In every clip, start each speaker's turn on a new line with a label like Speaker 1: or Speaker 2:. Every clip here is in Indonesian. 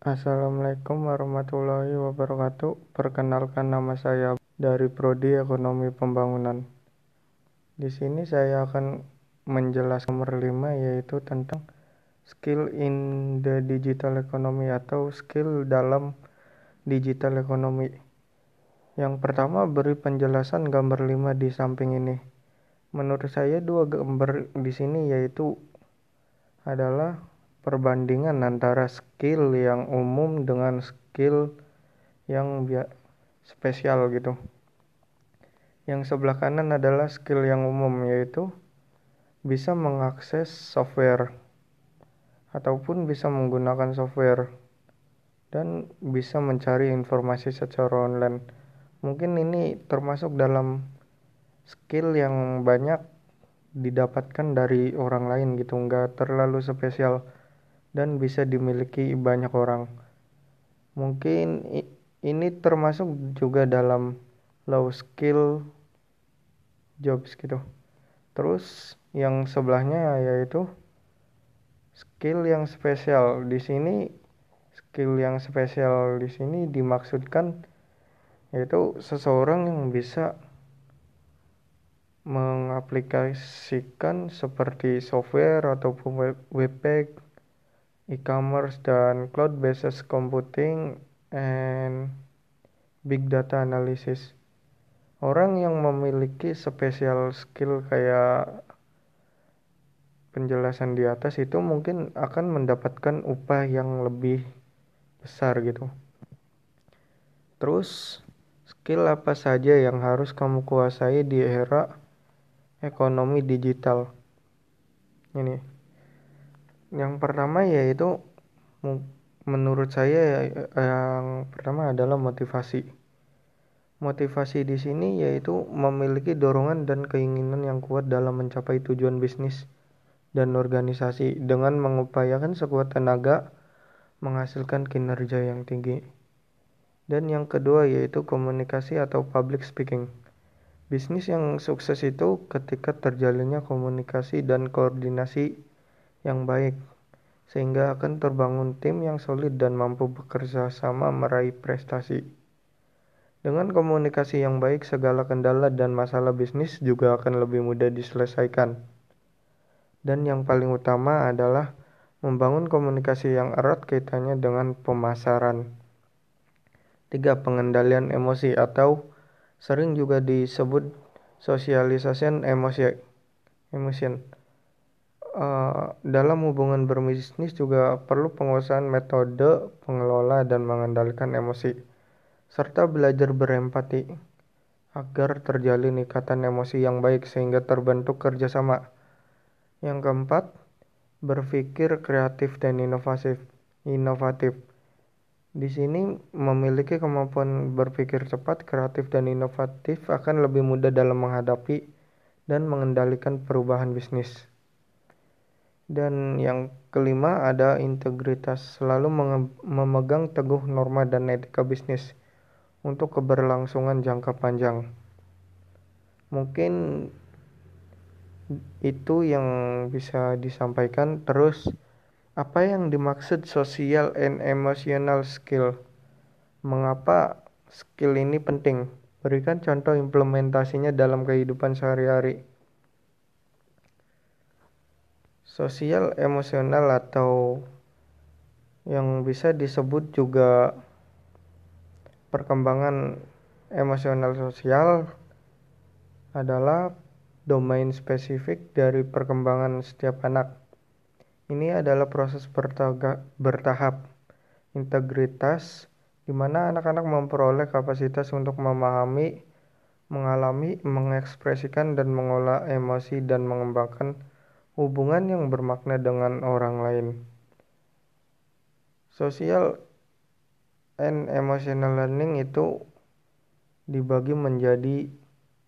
Speaker 1: Assalamualaikum warahmatullahi wabarakatuh. Perkenalkan nama saya dari Prodi Ekonomi Pembangunan. Di sini saya akan menjelaskan nomor 5 yaitu tentang skill in the digital economy atau skill dalam digital economy. Yang pertama beri penjelasan gambar 5 di samping ini. Menurut saya dua gambar di sini yaitu adalah perbandingan antara skill yang umum dengan skill yang spesial gitu. Yang sebelah kanan adalah skill yang umum yaitu bisa mengakses software ataupun bisa menggunakan software dan bisa mencari informasi secara online. Mungkin ini termasuk dalam skill yang banyak didapatkan dari orang lain gitu, nggak terlalu spesial dan bisa dimiliki banyak orang. Mungkin ini termasuk juga dalam low skill jobs gitu. Terus yang sebelahnya yaitu skill yang spesial. Di sini skill yang spesial di sini dimaksudkan yaitu seseorang yang bisa mengaplikasikan seperti software ataupun web, web page e-commerce dan cloud-based computing and big data analysis. Orang yang memiliki spesial skill kayak penjelasan di atas itu mungkin akan mendapatkan upah yang lebih besar gitu. Terus skill apa saja yang harus kamu kuasai di era ekonomi digital? Ini yang pertama yaitu menurut saya yang pertama adalah motivasi. Motivasi di sini yaitu memiliki dorongan dan keinginan yang kuat dalam mencapai tujuan bisnis dan organisasi dengan mengupayakan sekuat tenaga menghasilkan kinerja yang tinggi. Dan yang kedua yaitu komunikasi atau public speaking. Bisnis yang sukses itu ketika terjalinnya komunikasi dan koordinasi yang baik, sehingga akan terbangun tim yang solid dan mampu bekerja sama meraih prestasi. Dengan komunikasi yang baik, segala kendala dan masalah bisnis juga akan lebih mudah diselesaikan. Dan yang paling utama adalah membangun komunikasi yang erat kaitannya dengan pemasaran. Tiga, pengendalian emosi atau sering juga disebut sosialisasi emosi. Emotion uh, dalam hubungan berbisnis juga perlu penguasaan metode pengelola dan mengendalikan emosi, serta belajar berempati agar terjalin ikatan emosi yang baik sehingga terbentuk kerjasama. Yang keempat, berpikir kreatif dan inovatif. Inovatif. Di sini memiliki kemampuan berpikir cepat, kreatif, dan inovatif akan lebih mudah dalam menghadapi dan mengendalikan perubahan bisnis. Dan yang kelima ada integritas, selalu memegang teguh norma dan etika bisnis untuk keberlangsungan jangka panjang. Mungkin itu yang bisa disampaikan. Terus, apa yang dimaksud social and emotional skill? Mengapa skill ini penting? Berikan contoh implementasinya dalam kehidupan sehari-hari. Sosial emosional atau yang bisa disebut juga perkembangan emosional sosial adalah domain spesifik dari perkembangan setiap anak. Ini adalah proses bertahap integritas di mana anak-anak memperoleh kapasitas untuk memahami, mengalami, mengekspresikan dan mengolah emosi dan mengembangkan hubungan yang bermakna dengan orang lain. Social and emotional learning itu dibagi menjadi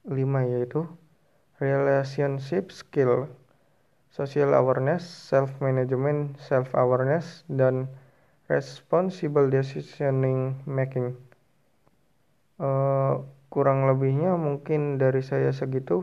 Speaker 1: lima yaitu relationship skill, social awareness, self management, self awareness dan responsible decisioning making. Uh, kurang lebihnya mungkin dari saya segitu.